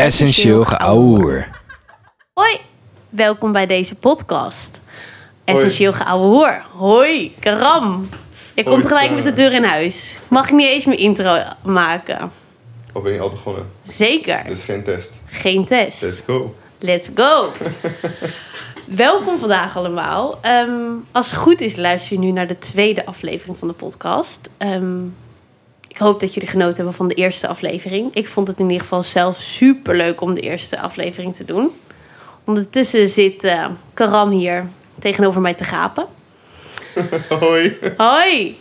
Essentieel geouwehoer. Hoi, welkom bij deze podcast. Essentieel geouwehoer. Hoi, Karam. Je komt gelijk met de deur in huis. Mag ik niet eens mijn intro maken? Of ben je al begonnen? Zeker. Dit is geen test. Geen test. Let's go. Let's go. Welkom vandaag allemaal. Ehm, als het goed is, luister je nu naar de tweede aflevering van de podcast. Ehm, ik hoop dat jullie genoten hebben van de eerste aflevering. Ik vond het in ieder geval zelf super leuk om de eerste aflevering te doen. Ondertussen zit eh, Karam hier tegenover mij te gapen. Hoi. Hoi!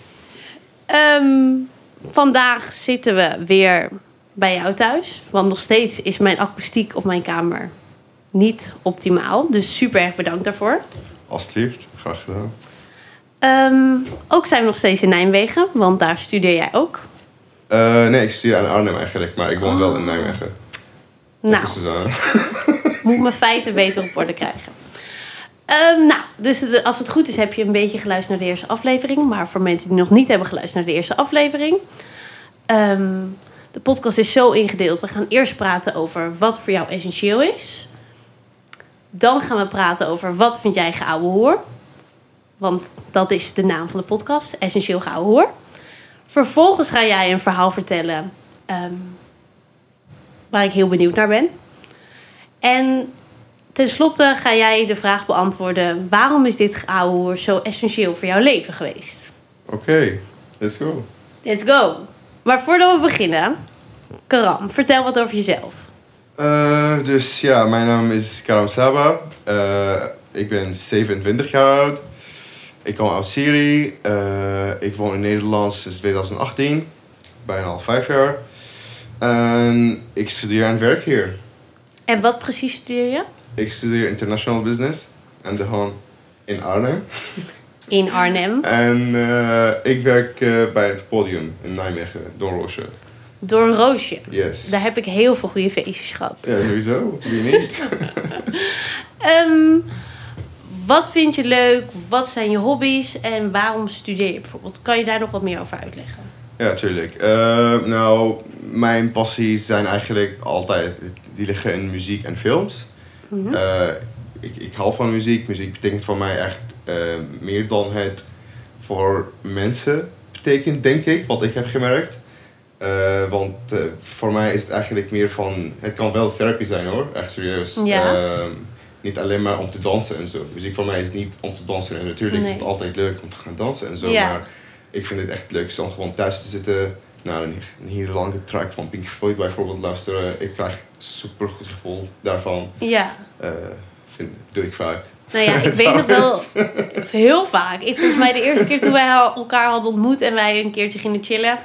Ehm, vandaag zitten we weer bij jou thuis. Want nog steeds is mijn akoestiek op mijn kamer niet optimaal. Dus super erg bedankt daarvoor. Alsjeblieft. Graag gedaan. Ehm, ook zijn we nog steeds in Nijmegen, want daar studeer jij ook. Eh, nee, ik studeer aan Arnhem eigenlijk, maar ik woon wel in Nijmegen. Nou, Dus, eh, moet mijn feiten beter op orde krijgen. Ehm, nou, dus de- als het goed is, heb je een beetje geluisterd naar de eerste aflevering. Maar voor mensen die nog niet hebben geluisterd naar de eerste aflevering. ehm, de podcast is zo ingedeeld. We gaan eerst praten over wat voor jou essentieel is. Dan gaan we praten over wat vind jij geouwe hoor. Want dat is de naam van de podcast. Essentieel geouwe hoor. Vervolgens ga jij een verhaal vertellen. ehm, waar ik heel benieuwd naar ben. En tenslotte ga jij de vraag beantwoorden: waarom is dit geouwehoer zo essentieel voor jouw leven geweest? Oké, let's go. Let's go! Maar voordat we beginnen, Karam, vertel wat over jezelf. Eh, dus ja, mijn naam is Karam Saba. Eh, ik ben 27 jaar oud. Ik kom uit Syrië. Eh, ik woon in Nederland sinds 2018. Bijna al vijf jaar. En ik studeer en werk hier. En wat precies studeer je? Ik studeer International Business. En de gewoon in Arnhem. In Arnhem, En eh, ik werk eh, bij het podium in Nijmegen, Doornroosje. door Roosje. Yes. Daar heb ik heel veel goede feestjes gehad. Ja, sowieso. Wie niet? Ehm, wat vind je leuk? Wat zijn je hobby's? En waarom studeer je bijvoorbeeld? Kan je daar nog wat meer over uitleggen? ja, tuurlijk. Eh, nou, mijn passies zijn eigenlijk altijd... Die liggen in muziek en films. Mhm. Eh, ik, ik hou van muziek. Muziek betekent voor mij echt eh, meer dan het voor mensen betekent, denk ik. Wat ik heb gemerkt. Eh, want voor mij is het eigenlijk meer van... Het kan wel therapie zijn hoor, echt serieus. Ja. Ehm, niet alleen maar om te dansen en zo. Muziek voor mij is niet om te dansen. En natuurlijk is het altijd leuk om te gaan dansen en zo. Ja. Maar ik vind het echt leuk om gewoon thuis te zitten... Naar een, een hele lange track van Pink Floyd bijvoorbeeld luisteren. Ik krijg super goed gevoel daarvan. Ja. Eh, vind, doe ik vaak. Nou ja, ik weet nog wel heel vaak. Ik volgens mij de eerste keer toen wij elkaar hadden ontmoet en wij een keertje gingen chillen.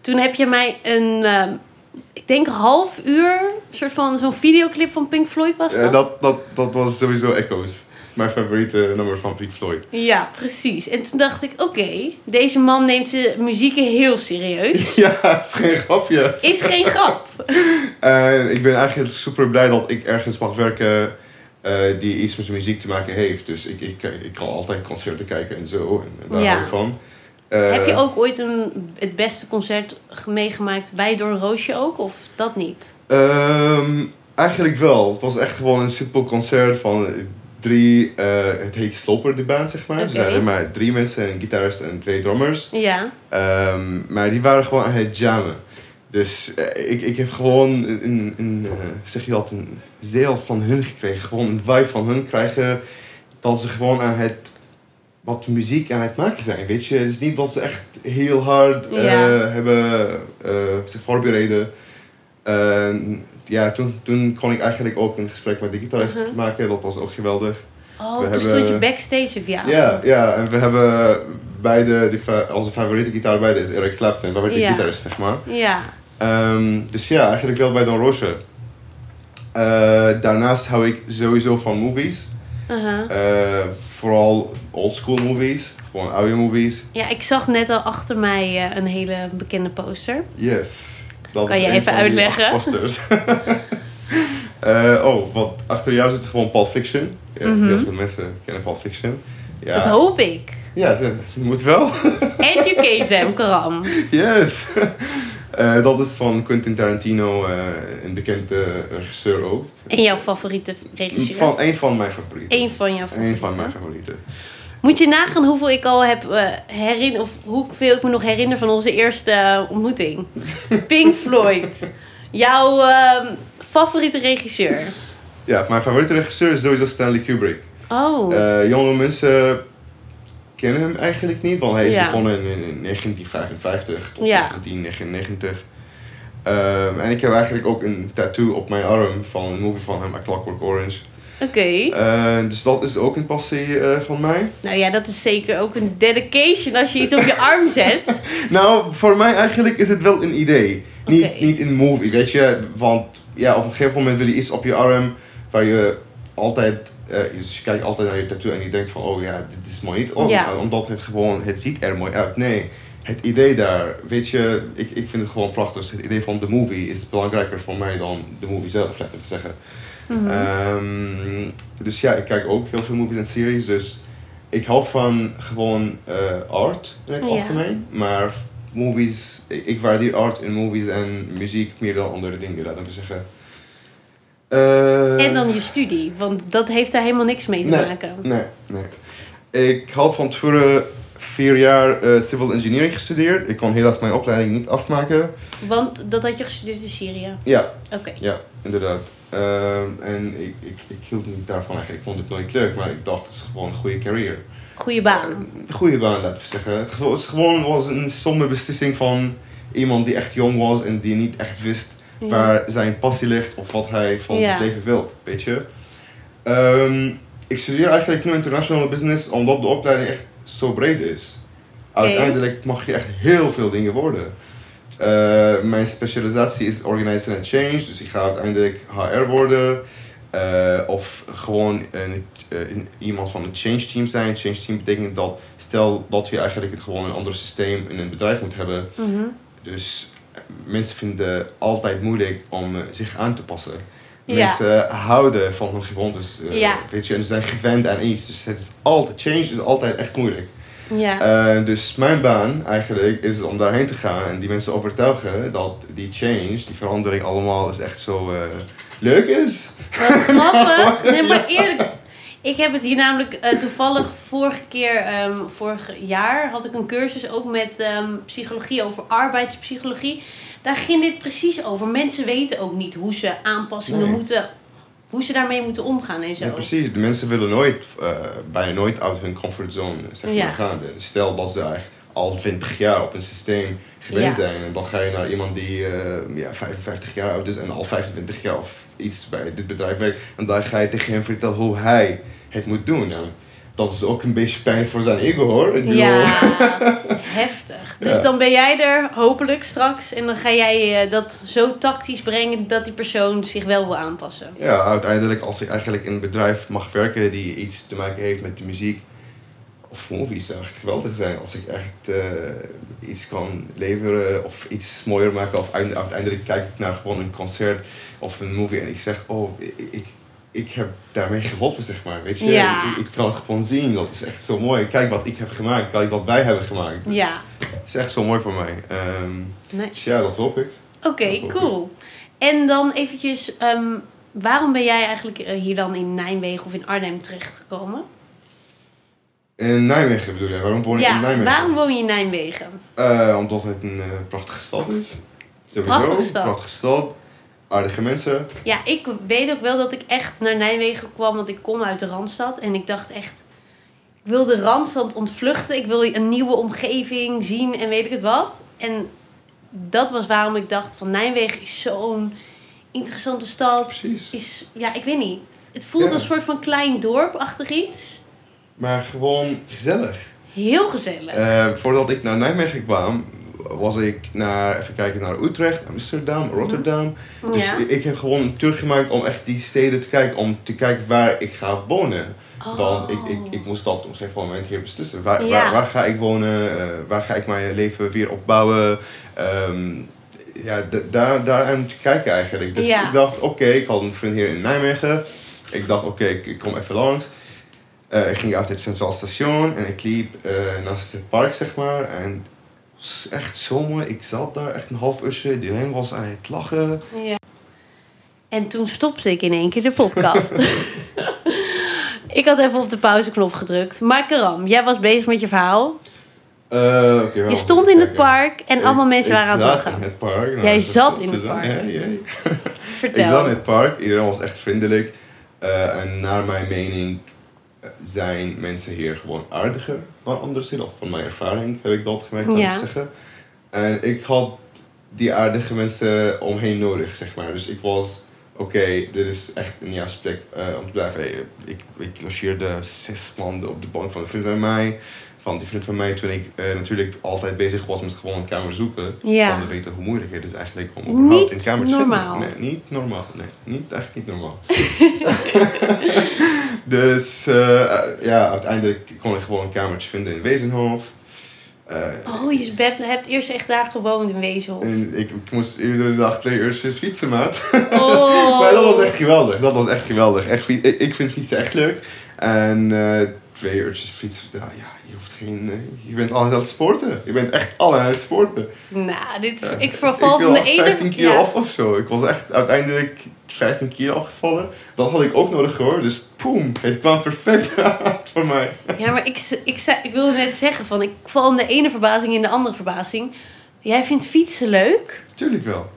Toen heb je mij een, ehm, ik denk half uur, een soort van zo'n videoclip van Pink Floyd was dat? Eh, dat, dat, dat was sowieso Echoes. Mijn favoriete nummer van Pink Floyd. Ja, precies. En toen dacht ik, oké, deze man neemt zijn muziek heel serieus. ja, het is geen grapje. Is geen grap. En ik ben eigenlijk super blij dat ik ergens mag werken eh, die iets met muziek te maken heeft. Dus ik, ik, ik kan altijd concerten kijken en zo. En daar Ja. hou ik van. Eh, heb je ook ooit een, het beste concert meegemaakt bij Door Roosje ook? Of dat niet? ehm, eigenlijk wel. Het was echt gewoon een simpel concert van drie... eh, het heet Sloper, de band, zeg maar. Er zijn maar drie mensen, een gitarist en twee drummers. Ja. Ehm, maar die waren gewoon aan het jammen. Dus eh, ik, ik heb gewoon een, een, zeg je dat, een zeel van hun gekregen. Gewoon een vibe van hun krijgen. Dat ze gewoon aan het, wat muziek aan het maken zijn, weet je. Het is niet dat ze echt heel hard eh, Ja. hebben eh, zich voorbereiden. En ja, toen, toen kon ik eigenlijk ook een gesprek met de gitarist Mhm. maken. Dat was ook geweldig. Oh, We toen hebben- stond je backstage op die avond. Ja, ja, en we hebben beide, die, fa- onze favoriete gitaar beide is Eric Clapton, favoriete Ja. gitarist, zeg maar. Ja. Ehm, dus ja, eigenlijk wel bij Don Roosje. Eh, daarnaast hou ik sowieso van movies. Eh, vooral oldschool movies, gewoon oude movies. Ja, ik zag net al achter mij eh, een hele bekende poster. Yes. Dat Kan is je een even van uitleggen? posters. Eh, oh, want achter jou zit gewoon Pulp Fiction. Ja, Mhm. Heel veel mensen kennen Pulp Fiction. Ja, Dat hoop ik. ja dat moet wel. Educate them, Karam. Yes. Eh, dat is van Quentin Tarantino, een bekende regisseur ook. En jouw favoriete regisseur? Van, een van mijn favorieten. Eén van jouw favorieten. Eén van mijn favorieten. Moet je nagaan hoeveel ik al heb uh, herinner... Of hoeveel ik me nog herinner van onze eerste uh, ontmoeting. Pink Floyd. Jouw uh, favoriete regisseur? Ja, mijn favoriete regisseur is sowieso Stanley Kubrick. Oh. Uh, jonge mensen kennen hem eigenlijk niet, want hij is ja. begonnen in, in 1955 tot ja. 1999. Um, en ik heb eigenlijk ook een tattoo op mijn arm van een movie van hem, A Clockwork Orange. Oké. Okay. Uh, dus dat is ook een passie uh, van mij. Nou ja, dat is zeker ook een dedication als je iets op je arm zet. nou, voor mij eigenlijk is het wel een idee. Niet, niet een movie, weet je. Want ja, op een gegeven moment wil je iets op je arm waar je altijd... Uh, dus je kijkt altijd naar je tattoo en je denkt van, oh ja, dit is mooi niet. Oh, Ja. Omdat het gewoon, het ziet er mooi uit. Nee, het idee daar, weet je, ik, ik vind het gewoon prachtig. Dus Het idee van de movie is belangrijker voor mij dan de movie zelf, laten we zeggen. Ehm, dus ja, ik kijk ook heel veel movies en series. Dus ik hou van gewoon eh, art in het Ja. algemeen. Maar movies, ik, ik waardeer art in movies en muziek meer dan andere dingen, laten we zeggen. Eh, En dan je studie, want dat heeft daar helemaal niks mee te Nee. maken. Nee, nee. Ik had van tevoren vier jaar eh, civil engineering gestudeerd. Ik kon helaas mijn opleiding niet afmaken. Want dat had je gestudeerd in Syrië. Ja, Oké. Ja, inderdaad. Ehm, en ik, ik, ik hield niet daarvan eigenlijk. Ik vond het nooit leuk, maar ik dacht het is gewoon een goede carrière. Goeie baan. Een goede baan, laten we zeggen. Het het gewoon was een stomme beslissing van iemand die echt jong was en die niet echt wist Ja. waar zijn passie ligt of wat hij van Ja. het leven wil, weet je. Ehm, ik studeer eigenlijk nu international business omdat de opleiding echt zo breed is. Uiteindelijk mag je echt heel veel dingen worden. Eh, mijn specialisatie is Organizing and Change, dus ik ga uiteindelijk HR worden. eh, of gewoon een, eh, een- iemand van het change team zijn. Change team betekent dat, stel dat je eigenlijk het gewoon een ander systeem in een bedrijf moet hebben. Mhm. Dus mensen vinden altijd moeilijk om zich aan te passen. Ja. Mensen houden van hun gewoontes, Ja. weet je, en ze zijn gewend aan iets. Dus het is altijd, change is altijd echt moeilijk. Ja. Eh, dus mijn baan eigenlijk is om daarheen te gaan en die mensen overtuigen dat die change, die verandering allemaal is echt zo eh, leuk is. Grappig. Nee, maar eerlijk. Ik heb het hier namelijk eh, toevallig vorige keer, ehm, vorig jaar, had ik een cursus ook met ehm, psychologie over arbeidspsychologie. Daar ging dit precies over. Mensen weten ook niet hoe ze aanpassingen Nee. moeten, hoe ze daarmee moeten omgaan en zo. Ja, precies. De mensen willen nooit, eh, bijna nooit uit hun comfortzone zeg maar, gaan. Dus Stel dat ze eigenlijk al 20 jaar op een systeem gewend Ja. zijn en dan ga je naar iemand die eh, ja, 55 jaar oud is en al 25 jaar of iets bij dit bedrijf werkt. En daar ga je tegen hem vertellen hoe hij het moet doen. Nou, dat is ook een beetje pijn voor zijn ego hoor. Ik bedoel- Ja, heftig. Dus Ja. dan ben jij er hopelijk straks en dan ga jij eh, dat zo tactisch brengen dat die persoon zich wel wil aanpassen. Ja, uiteindelijk als ik eigenlijk in een bedrijf mag werken die iets te maken heeft met de muziek of movies, zou echt geweldig zijn als ik echt eh, iets kan leveren of iets mooier maken. Of uite- uiteindelijk kijk ik naar gewoon een concert of een movie en ik zeg, oh, ik, ik, ik heb daarmee geholpen, zeg maar. Weet je, Ja. ik, ik kan het gewoon zien, dat is echt zo mooi. Kijk wat ik heb gemaakt, kijk wat wij hebben gemaakt. Ja, Het is echt zo mooi voor mij. Ehm, dus ja, dat hoop ik. Oké, cool. En dan eventjes, ehm, waarom ben jij eigenlijk eh, hier dan in Nijmegen of in Arnhem terechtgekomen? In Nijmegen bedoel je, waarom woon ik in Ja, Nijmegen? waarom woon je in Nijmegen? Eh, omdat het een eh, prachtige stad is. Sowieso, Prachtige stad. Prachtige stad. Aardige mensen. Ja, ik weet ook wel dat ik echt naar Nijmegen kwam, want ik kom uit de Randstad. En ik dacht echt, ik wil de Randstad ontvluchten. Ik wil een nieuwe omgeving zien en weet ik het wat. En dat was waarom ik dacht van Nijmegen is zo'n interessante stad. Precies. Is, ja, ik weet niet. Het voelt Ja. een soort van klein dorpachtig iets. Maar gewoon gezellig. Heel gezellig. Eh, voordat ik naar Nijmegen kwam, was ik naar, even kijken, naar Utrecht, Amsterdam, Rotterdam. Dus ja. ik, ik heb gewoon een tour gemaakt om echt die steden te kijken. Om te kijken waar ik ga wonen. Oh. Want ik, ik, ik moest dat op een gegeven moment hier beslissen. Waar, Ja. waar, waar ga ik wonen? Eh, waar ga ik mijn leven weer opbouwen? Ehm, ja, daar, daar aan te kijken eigenlijk. Dus Ja. ik dacht, oké, ik had een vriend hier in Nijmegen. Ik dacht, oké, ik, ik kom even langs. Eh, ik ging uit het Centraal Station en ik liep eh, naast het park, zeg maar. En is echt zomer. Ik zat daar echt een half uurtje. Iedereen was aan het lachen. Ja. En toen stopte ik in één keer de podcast. ik had even op de pauzeknop gedrukt. Maar Karam, jij was bezig met je verhaal. Eh. Je stond in het park en allemaal mensen waren aan het Ik lachen. in het park. Nou, Jij zat in het park. Ja, ja. Ik Vertel. zat in het park. Iedereen was echt vriendelijk. Eh, en naar mijn mening eh, zijn mensen hier gewoon aardiger dan anders. Of van mijn ervaring heb ik dat gemerkt, ik Ja. zeggen. En ik had die aardige mensen omheen nodig, zeg maar. Dus ik was, oké, dit is echt een juiste plek eh, om te blijven. Hey, ik, ik logeerde zes maanden op de bank van een vriend van mij. Van die vriend van mij, toen ik eh, natuurlijk altijd bezig was met gewoon een kamer zoeken. Ja. Dan weet ik hoe moeilijk het is eigenlijk om überhaupt een kamer te normaal. vinden. Nee, niet normaal. Nee, niet, echt niet normaal. dus eh, ja, uiteindelijk kon ik gewoon een kamertje vinden in Wezenhof. Eh, Oh, je hebt, hebt eerst echt daar gewoond in Wezenhof. en ik, ik moest iedere dag twee uurtjes fietsen, maat. Oh. maar dat was echt geweldig. Dat was echt geweldig. Echt, ik, ik vind fietsen echt leuk. En eh, twee uurtjes fietsen, nou, ja, je hoeft geen... eh, je bent altijd aan het sporten. Je bent echt alle aan het sporten. Nou, dit, Ja. ik verval ik van de ene... 15 kilo ja. af of zo. Ik was echt uiteindelijk 15 kilo afgevallen. Dat had ik ook nodig hoor. Dus poem, het kwam perfect uit voor mij. Ja, maar ik, ik, zei, ik wilde net zeggen van... Ik val in de ene verbazing in de andere verbazing. Jij vindt fietsen leuk? Tuurlijk wel.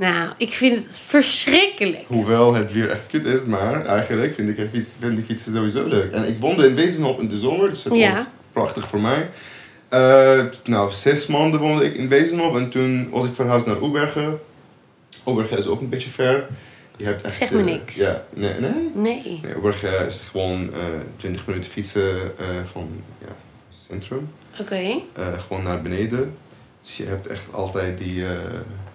Nou, ik vind het verschrikkelijk. Hoewel het weer echt kut is, maar eigenlijk vind ik, het fiets, vind ik fietsen sowieso leuk. En ik woonde in Wezenhof in de zomer, dus Ja. was prachtig voor mij. Eh, nou, zes maanden woonde ik in Wezenhof en toen was ik verhuisd naar Oebergen. Oebergen is ook een beetje ver. Je hebt echt, Zeg me eh, niks. ja, nee, nee. Nee. Nee, Oebergen is gewoon eh 20 minuten fietsen van ja, het centrum. Oké. Gewoon naar beneden. Dus je hebt echt altijd die,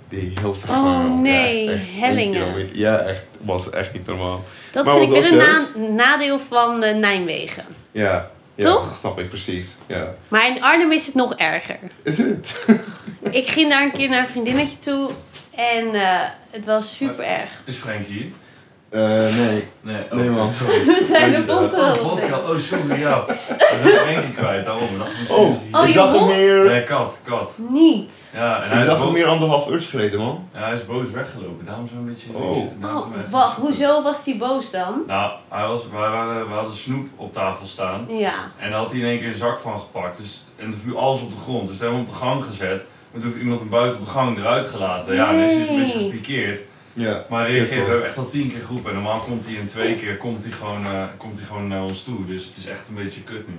die heel Oh, nee, echt hellingen. Ja, echt. was echt niet normaal. Dat Maar vind ik ook een na- nadeel van eh, Nijmegen. Ja, ja Toch? dat snap ik precies. Ja. Maar in Arnhem is het nog erger. Is het? Ik ging daar een keer naar een vriendinnetje toe. En eh, het was super erg. Is Frank hier? Eh, nee. Nee, oh, Nee, man. Sorry. We zijn de Oh, Oh, podcast. vodka. Oh, sorry, ja. Ik ben Frankie kwijt, daarom. Dacht Oh, hij- Oh, ik hem hond? meer... Nee, kat, kat. Niet. Ja, en hij Ik hem boos, meer anderhalf uur geleden, man. ja, hij is boos weggelopen. Daarom zo'n beetje... Oh. daarom Oh, even- wa- hoezo was die boos dan? Nou, hij was, wij, waren, we hadden snoep op tafel staan. Ja. En daar had hij in één keer een zak van gepakt. Dus, en er viel alles op de grond. Dus toen hebben we hem op de gang gezet. En toen heeft iemand hem buiten op de gang eruit gelaten. Ja, en dan is hij dus een beetje Nee. gepikeerd. Ja. Maar hij reageert, we Ja, hebben echt al tien keer geroepen. En normaal komt hij in twee keer komt hij gewoon, eh, komt hij gewoon naar ons toe. Dus het is echt een beetje kut nu.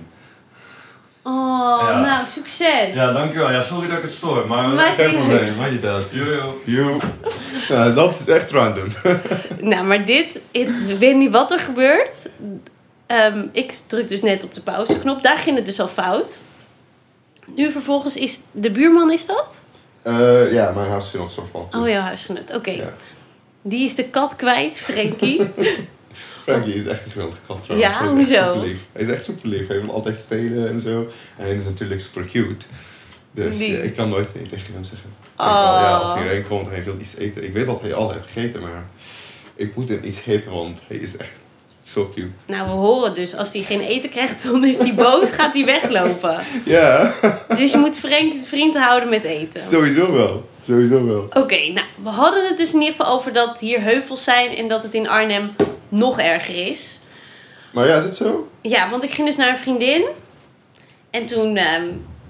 Oh, Ja. nou, succes. Ja, dankjewel. Ja, sorry dat ik het stoor. Maar... Maar- Geen probleem, had je dat. Yo. Yo. Ja, dat is echt random. Nou, maar dit, ik weet niet wat er gebeurt. Ehm, ik druk dus net op de pauzeknop. Daar ging het dus al fout. Nu vervolgens is de buurman, is dat? Eh, ja, mijn huisgenoot soort van. Oh, jouw huisgenoot. Oké. Ja. Die is de kat kwijt, Frankie. Frankie is echt een geweldige kat trouwens. Ja, hij is echt hoezo? super lief. Hij is echt super lief. Hij wil altijd spelen en zo. En hij is natuurlijk super cute. Dus eh, ik kan nooit nee tegen hem zeggen. Oh. wel, ja, als hij hierheen komt en hij wil iets eten. Ik weet dat hij al heeft gegeten, maar ik moet hem iets geven, want hij is echt zo cute. nou, we horen dus, als hij geen eten krijgt, dan is hij boos, gaat hij weglopen. Ja, Dus je moet Frank vriend houden met eten. sowieso wel. Sowieso wel. Oké, nou, we hadden het dus in ieder geval over dat hier heuvels zijn en dat het in Arnhem nog erger is. Maar ja, is het zo? Ja, want ik ging dus naar een vriendin. En toen ehm,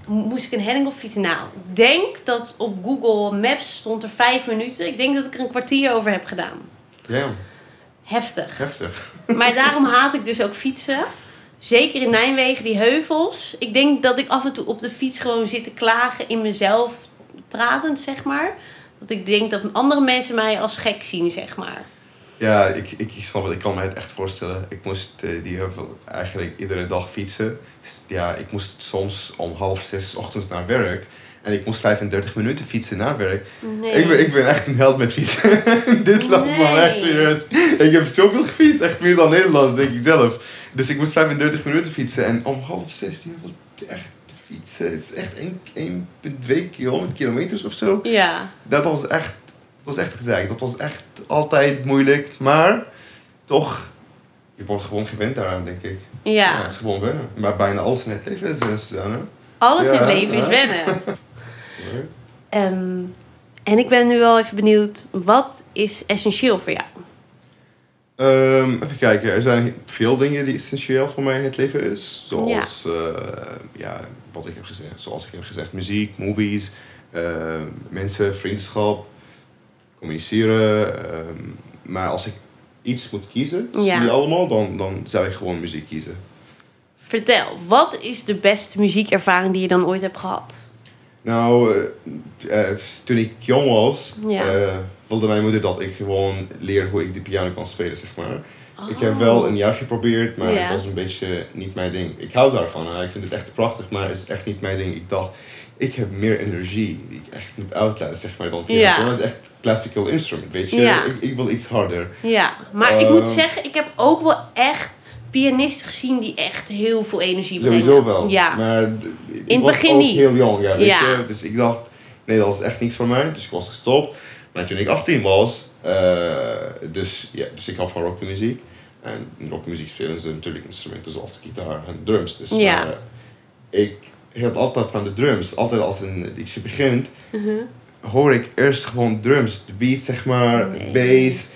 moest ik een helling op fietsen. Nou, ik denk dat op Google Maps stond er vijf minuten. Ik denk dat ik er een kwartier over heb gedaan. Ja, Heftig. heftig. Maar daarom haat ik dus ook fietsen. Zeker in Nijmegen, die heuvels. Ik denk dat ik af en toe op de fiets gewoon zit te klagen in mezelf, pratend zeg maar. Dat ik denk dat andere mensen mij als gek zien, zeg maar. Ja, ik, ik, ik snap het. Ik kan me het echt voorstellen. Ik moest eh, die heuvel eigenlijk iedere dag fietsen. Ja, ik moest soms om half zes ochtends naar werk. En ik moest 35 minuten fietsen naar werk. Nee. Ik, ben, ik ben echt een held met fietsen. Dit land, man, Nee. echt serieus. Ik heb zoveel gefietst, echt meer dan Nederlands, denk ik zelf. Dus ik moest 35 minuten fietsen. En om half zes, die echt fietsen, is echt 1,2 kilo- kilometers of zo. Ja. Dat was echt, dat was echt gezegd. Dat was echt altijd moeilijk. Maar toch, je wordt gewoon gewend daaraan, denk ik. Ja. het is gewoon wennen. Maar bijna alles in het leven is wennen, Susanne. Alles in het leven is wennen. Ehm, en ik ben nu wel even benieuwd, wat is essentieel voor jou? Ehm, even kijken, er zijn veel dingen die essentieel voor mij in het leven is. Zoals, ja. ja, wat ik heb gezegd. Zoals ik heb gezegd, muziek, movies, eh, mensen, vriendschap, communiceren. ehm, maar als ik iets moet kiezen, Ja. die allemaal, dan, dan zou ik gewoon muziek kiezen. Vertel, wat is de beste muziekervaring die je dan ooit hebt gehad? Nou, eh, eh, toen ik jong was, Ja. Wilde mijn moeder dat ik gewoon leer hoe ik de piano kan spelen, zeg maar. Ik Oh. heb wel een jaar geprobeerd, maar Ja. het was een beetje niet mijn ding. Ik hou daarvan, hè. ik vind het echt prachtig, maar het is echt niet mijn ding. Ik dacht, ik heb meer energie die ik echt moet uitlaten, zeg maar, dan piano. Ja. Piano is echt classical instrument, weet je. Ja. Ik, ik wil iets harder. Ja, maar ik moet Ehm. zeggen, ik heb ook wel echt pianisten gezien die echt heel veel energie brengen. Sowieso wel. Ja. Maar ik het begin niet. heel jong, ja, weet je. Dus ik dacht, nee, dat is echt niks voor mij. Dus ik was gestopt. Maar toen ik 18 was, eh, dus, ja, dus ik hou van rockmuziek. En in rockmuziek spelen ze natuurlijk instrumenten zoals gitaar en drums. Dus Ja. eh, ik hield altijd van de drums. Altijd als een liedje begint, Uh-huh. hoor ik eerst gewoon drums. De beat, zeg maar, Nee. bass.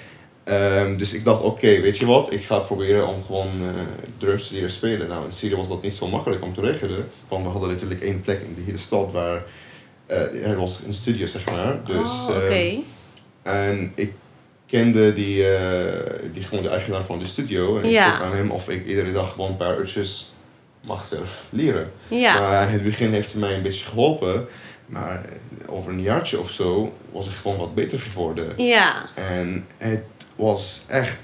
Ehm, dus ik dacht, oké, weet je wat? Ik ga proberen om gewoon eh, drums te leren spelen. Nou, in Syrië was dat niet zo makkelijk om te regelen. Want we hadden natuurlijk één plek in de hele stad waar... eh, er was een studio, zeg maar. Dus, oh, oké. ehm, en ik kende die, eh, die gewoon de eigenaar van de studio. En ik vroeg aan hem of ik iedere dag gewoon een paar uurtjes mag zelf leren. ja. Maar in het begin heeft hij mij een beetje geholpen. Maar over een jaartje of zo was ik gewoon wat beter geworden. ja. En het was echt...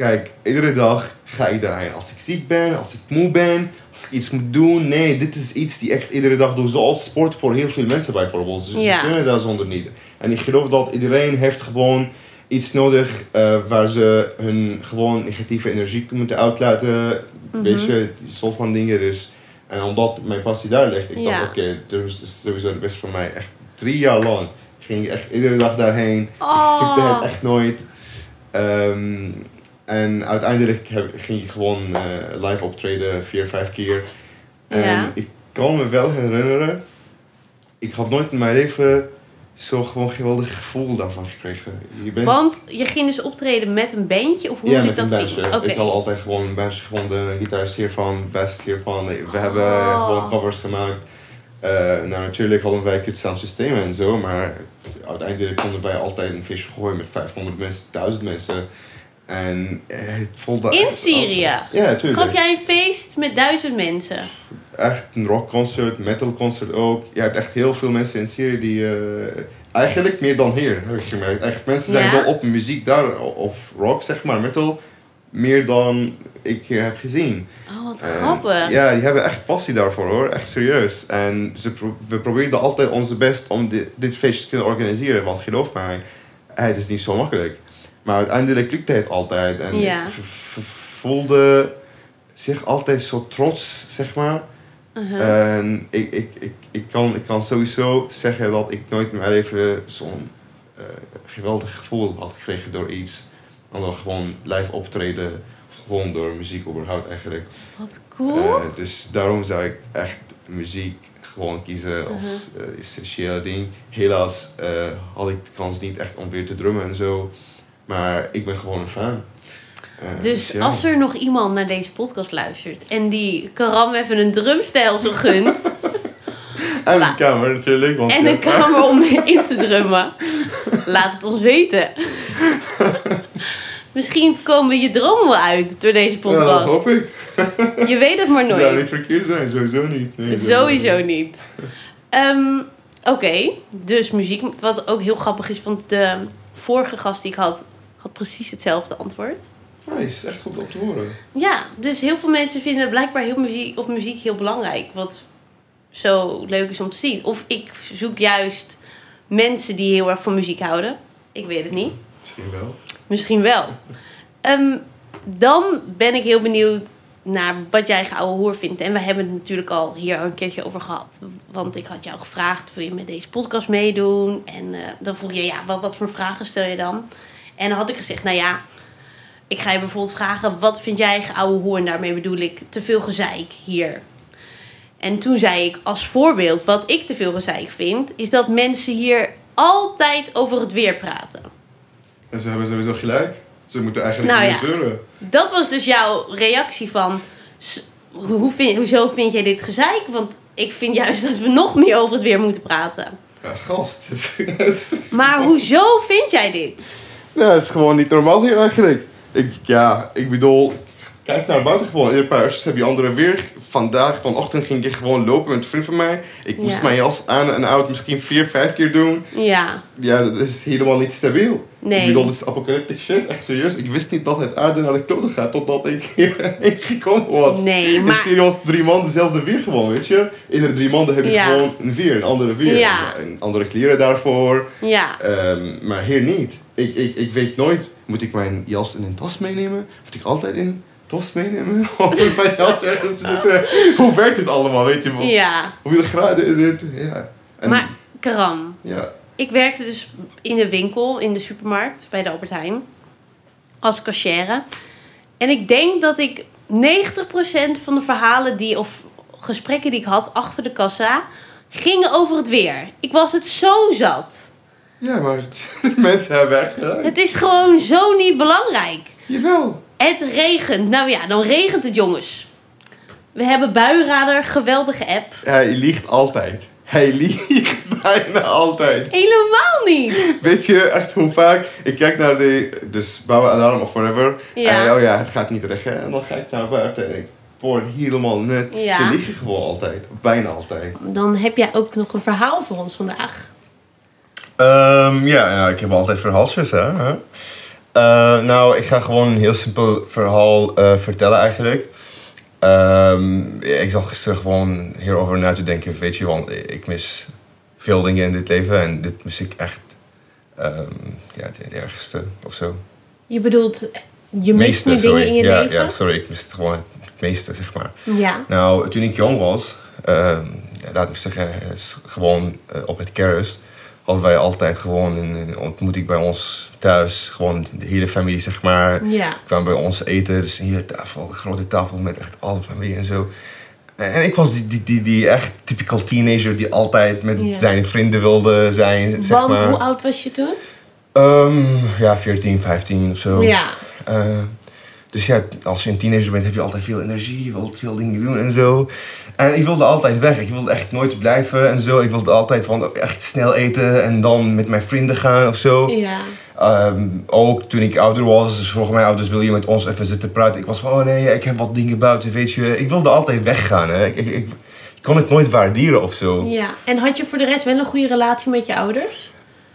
Kijk, iedere dag ga ik daarheen. Als ik ziek ben, als ik moe ben, als ik iets moet doen. Nee, dit is iets die echt iedere dag doe. Zoals sport voor heel veel mensen bijvoorbeeld. Dus Ja. ze kunnen daar zonder niet. En ik geloof dat iedereen heeft gewoon iets nodig uh, waar ze hun gewoon negatieve energie moeten uitlaten. Mhm. Weet je, die soort van dingen. Dus, en omdat mijn passie daar ligt, ik Ja. dacht oké, okay, dus is sowieso de beste voor mij. Echt drie jaar lang ging ik echt iedere dag daarheen. Oh. Ik skipte het echt nooit. Um, en uiteindelijk heb, ging ik gewoon uh, live optreden vier, vijf keer. En Ja. ik kan me wel herinneren, ik had nooit in mijn leven zo gewoon geweldig gevoel daarvan gekregen. Je bent... Want je ging dus optreden met een bandje? Of hoe ja, moet ik dat zien? Okay. Ik had altijd gewoon een bandje gevonden, een gitarist hiervan, best hiervan. We oh. hebben gewoon covers gemaakt. Uh, nou, natuurlijk hadden wij het sound systeem en zo, maar uiteindelijk konden wij altijd een feestje gooien met 500 mensen, 1000 mensen. En het voelde... In Syrië? Ja, tuurlijk. Gaf jij een feest met duizend mensen? Echt een rockconcert, metalconcert ook. Je hebt echt heel veel mensen in Syrië die... Uh, eigenlijk meer dan hier, heb ik gemerkt. Echt, mensen zijn ja? wel op muziek daar, of rock zeg maar, metal. Meer dan ik heb gezien. Oh, wat grappig. En, ja, die hebben echt passie daarvoor hoor. Echt serieus. En ze pro we probeerden altijd onze best om dit, dit feestje te kunnen organiseren. Want geloof mij, het is niet zo makkelijk. Maar uiteindelijk lukte het altijd. En ja. ik voelde zich altijd zo trots, zeg maar. Uh -huh. En ik, ik, ik, ik, kan, ik kan sowieso zeggen dat ik nooit in mijn leven zo'n uh, geweldig gevoel had gekregen door iets. Dan gewoon live optreden. Of gewoon door muziek überhaupt eigenlijk. Wat cool. Uh, dus daarom zou ik echt muziek gewoon kiezen als uh -huh. essentiële ding. Helaas had ik de kans niet echt om weer te drummen en zo. Maar ik ben gewoon een fan. Uh, dus ja. als er nog iemand naar deze podcast luistert en die Karam even een drumstelsel gunt. en een kamer natuurlijk. Want en een kamer om in te drummen. Laat het ons weten. Misschien komen je dromen wel uit door deze podcast. Ja, dat hoop ik. Je weet het maar nooit. zou niet verkeerd zijn, sowieso niet. Nee, sowieso niet. Um, Oké, okay. dus muziek. Wat ook heel grappig is, want de vorige gast die ik had, had precies hetzelfde antwoord. Ja, is echt goed om te horen. Ja, dus heel veel mensen vinden blijkbaar heel muziek, of muziek heel belangrijk. Wat zo leuk is om te zien. Of ik zoek juist mensen die heel erg van muziek houden. Ik weet het niet. Misschien wel. Misschien wel. Um, dan ben ik heel benieuwd naar wat jij geouwe hoer vindt. En we hebben het natuurlijk al hier een keertje over gehad. Want ik had jou gevraagd, wil je met deze podcast meedoen? En uh, dan vroeg je, ja, wat, wat voor vragen stel je dan? En dan had ik gezegd, nou ja, ik ga je bijvoorbeeld vragen... wat vind jij geouwe hoer? En daarmee bedoel ik te veel gezeik hier. En toen zei ik als voorbeeld, wat ik te veel gezeik vind, is dat mensen hier altijd over het weer praten. En ze hebben sowieso gelijk. Ze moeten eigenlijk Nou niet ja. zeuren. Dat was dus jouw reactie van, hoe vind, hoezo vind jij dit gezeik? Want ik vind juist dat we nog meer over het weer moeten praten. Ja, gast. Maar hoezo vind jij dit? Ja, het is gewoon niet normaal hier eigenlijk. Ik, ja, ik bedoel, kijk naar buiten gewoon. In heb je andere weer. Vandaag, vanochtend ging ik gewoon lopen met een vriend van mij. Ik moest Ja. mijn jas aan en uit misschien vier, vijf keer doen. Ja, Ja, dat is helemaal niet stabiel. Nee. Ik bedoel, dat is apocalyptic shit. Echt serieus. Ik wist niet dat het aarde naar de kloten gaat totdat ik hierheen gekomen was. Nee, In maar- Syrië was drie man dezelfde weer gewoon, weet je. Iedere drie maanden heb je Ja. gewoon een weer, een andere weer. Ja. En andere kleren daarvoor. ja. Ehm, maar hier niet. Ik, ik, ik weet nooit, moet ik mijn jas in een tas meenemen? Moet ik altijd in een tas meenemen? Of mijn jas ergens zitten? Hoe werkt dit allemaal, weet je wel? Ja, Hoeveel graden is het? Ja. En, maar Karam, Ja. Ik werkte dus in de winkel, in de supermarkt, bij de Albert Heijn, als cashier. En ik denk dat ik 90% van de verhalen die, of gesprekken die ik had achter de kassa, gingen over het weer. Ik was het zo zat. Ja, maar mensen hebben echt gelijk. Het is gewoon zo niet belangrijk. Jawel. Het regent. Nou ja, dan regent het, jongens. We hebben Buienradar, geweldige app. Hij liegt altijd. Hij liegt bijna altijd. Helemaal niet. Weet je echt hoe vaak ik kijk naar de dus bouwalarm of whatever. Ja. En oh ja, het gaat niet regenen. En dan ga ik naar buiten en ik word helemaal nut. Ja. Ze liegen gewoon altijd. Bijna altijd. Dan heb jij ook nog een verhaal voor ons vandaag. Ehm, ja, ja, ik heb altijd verhaaltjes, hè. hè. Eh, nou, ik ga gewoon een heel simpel verhaal eh, vertellen eigenlijk. Ehm, ik zat gisteren gewoon hierover na te denken, weet je, want ik mis veel dingen in dit leven en dit mis ik echt ehm, ja, het, ergste of zo. Je bedoelt, je mist nu dingen in je ja, leven? Ja, sorry, ik mis het gewoon het meeste, zeg maar. Ja. Nou, toen ik jong was, ehm laat me zeggen, is gewoon eh, op het kerst hadden wij altijd gewoon een, een ontmoeting bij ons thuis. Gewoon de hele familie, zeg maar, Ja. kwam bij ons eten. Dus hier tafel, grote tafel met echt alle familie en zo. En ik was die, die, die, die echt typical teenager die altijd met Ja. zijn vrienden wilde zijn, zeg Want maar. hoe oud was je toen? Ehm, ja, 14, 15 of zo. Ja. Eh, dus ja, als je een teenager bent, heb je altijd veel energie. Je wilt veel dingen doen en zo. En ik wilde altijd weg. Ik wilde echt nooit blijven en zo. Ik wilde altijd van echt snel eten en dan met mijn vrienden gaan of zo. Ja. Ehm, ook toen ik ouder was, dus vroegen mijn ouders, wil je met ons even zitten praten? Ik was van, oh nee, ik heb wat dingen buiten, weet je. Ik wilde altijd weggaan, hè. Ik, ik, ik, ik kon het nooit waarderen of zo. Ja. En had je voor de rest wel een goede relatie met je ouders?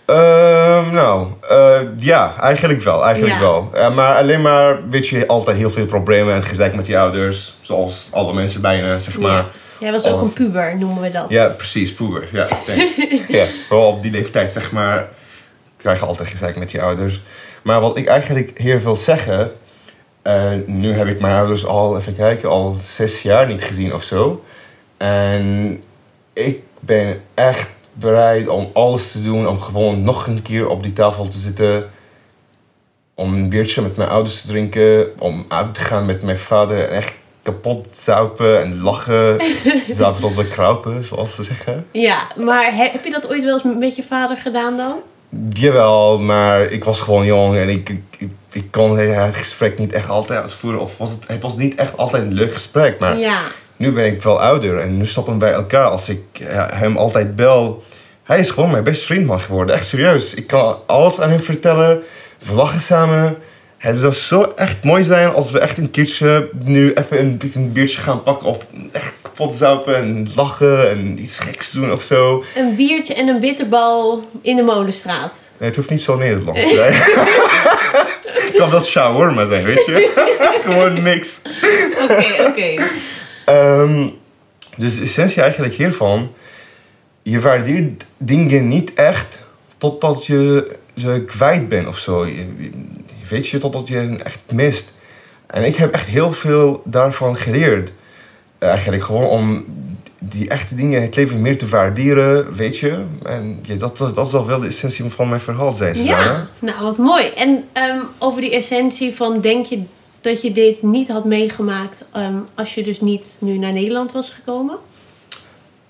Ehm, nou, eh, ja, eigenlijk wel, eigenlijk Ja. wel. Eh, maar alleen maar, weet je, altijd heel veel problemen en gezeik met je ouders. Zoals alle mensen bijna, zeg maar. Ja. Jij was ook een puber, noemen we dat. Ja, precies, puber. Ja, thanks. ja, vooral op die leeftijd, zeg maar, krijg je altijd gezeik met je ouders. Maar wat ik eigenlijk hier wil zeggen... eh, nu heb ik mijn ouders al, even kijken, al zes jaar niet gezien of zo. En ik ben echt bereid om alles te doen om gewoon nog een keer op die tafel te zitten. Om een biertje met mijn ouders te drinken. Om uit te gaan met mijn vader en echt kapot zuipen en lachen. Zuipen tot de kruipen, zoals ze zeggen. Ja, maar he- heb je dat ooit wel eens met je vader gedaan dan? Jawel, maar ik was gewoon jong en ik, ik, ik, ik kon het gesprek niet echt altijd uitvoeren. Of was het, het was niet echt altijd een leuk gesprek, maar Ja. Nu ben ik wel ouder en nu stoppen we bij elkaar. Als ik ja, hem altijd bel, hij is gewoon mijn beste vriend man geworden. Echt serieus. Ik kan alles aan hem vertellen. We lachen samen. Het zou zo echt mooi zijn als we echt een keertje nu even een, een biertje gaan pakken. Of echt kapot zuipen en lachen en iets geks doen of zo. Een biertje en een bitterbal in de molenstraat. Nee, het hoeft niet zo Nederlands te zijn. Het kan wel shawarma zijn, weet je. Gewoon niks. Oké, oké. Ehm, dus de essentie eigenlijk hiervan, je waardeert dingen niet echt totdat je ze kwijt bent of zo. Je, je- weet je, totdat je hen echt mist. En ik heb echt heel veel daarvan geleerd. Eigenlijk gewoon om die echte dingen in het leven meer te waarderen, weet je. En ja, dat, dat, dat zal wel de essentie van mijn verhaal zijn, Susanne. Ja, nou wat mooi. En ehm, over die essentie van denk je dat je dit niet had meegemaakt ehm, als je dus niet nu naar Nederland was gekomen?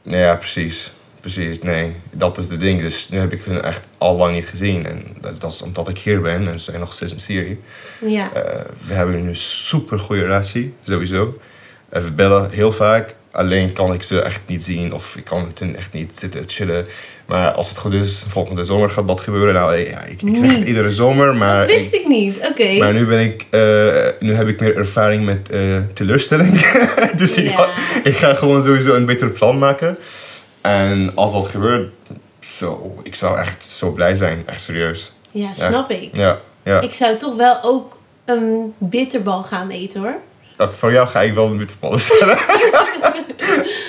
Nou ja, precies. Precies, nee. Dat is de ding. Dus nu heb ik hun echt al lang niet gezien. En dat, dat is omdat ik hier ben en ze zijn nog steeds in Syrië. Ja. Eh, we hebben nu een super goede relatie, sowieso. Eh, we bellen heel vaak. Alleen kan ik ze echt niet zien of ik kan met hen echt niet zitten chillen. Maar als het goed is, volgende zomer gaat dat gebeuren. Nou, ja, ik, ik zeg het iedere zomer, maar, dat wist ik niet. Oké. maar nu ben ik, eh, nu heb ik meer ervaring met eh, teleurstelling. dus ik, Ja. ik ga gewoon sowieso een beter plan maken. En als dat gebeurt, zo, ik zou echt zo blij zijn, echt serieus. Ja, snap ik. Ja, ja. Ik zou toch wel ook een bitterbal gaan eten hoor. Voor jou ga ik wel een bitterballen stellen.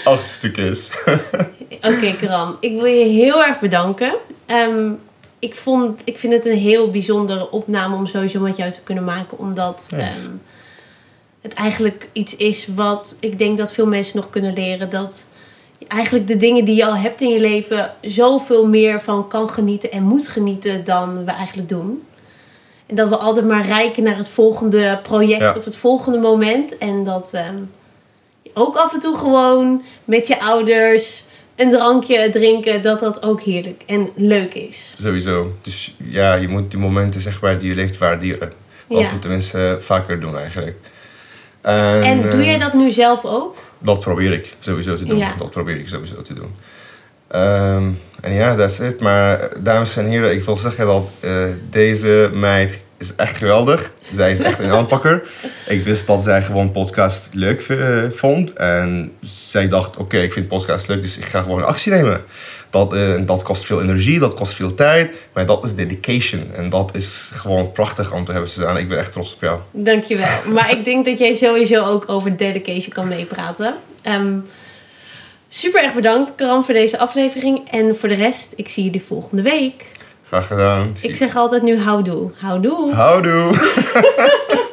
Acht stukjes. Oké, Karam. Ik wil je heel erg bedanken. Ehm, ik, vond, ik vind het een heel bijzondere opname om sowieso met jou te kunnen maken. Omdat ehm, het eigenlijk iets is wat ik denk dat veel mensen nog kunnen leren. Dat je eigenlijk de dingen die je al hebt in je leven zoveel meer van kan genieten en moet genieten dan we eigenlijk doen. En dat we altijd maar rijken naar het volgende project Ja. of het volgende moment. En dat ehm, ook af en toe gewoon met je ouders een drankje drinken, dat dat ook heerlijk en leuk is. Sowieso. Dus ja, je moet die momenten zeg maar, die je leeft waarderen. Dat Ja. moeten mensen vaker doen eigenlijk. En, En doe eh, jij dat nu zelf ook? Dat probeer ik sowieso te doen. Ja. Dat probeer ik sowieso te doen. Ehm, en ja, dat is het. Maar eh, dames en heren, ik wil zeggen dat eh, deze meid is echt geweldig. Zij is echt een aanpakker. Ik wist dat zij gewoon podcast leuk eh, vond. En zij dacht, oké, ik vind podcast leuk, dus ik ga gewoon actie nemen. Dat, eh, dat kost veel energie, dat kost veel tijd. Maar dat is dedication. En dat is gewoon prachtig om te hebben, Suzanne. Ik ben echt trots op jou. Dankjewel. maar ik denk dat jij sowieso ook over dedication kan meepraten. Ehm, super erg bedankt, Karan, voor deze aflevering. En voor de rest, ik zie jullie volgende week. Graag gedaan. Ik zeg altijd nu houdoe. Houdoe. Houdoe.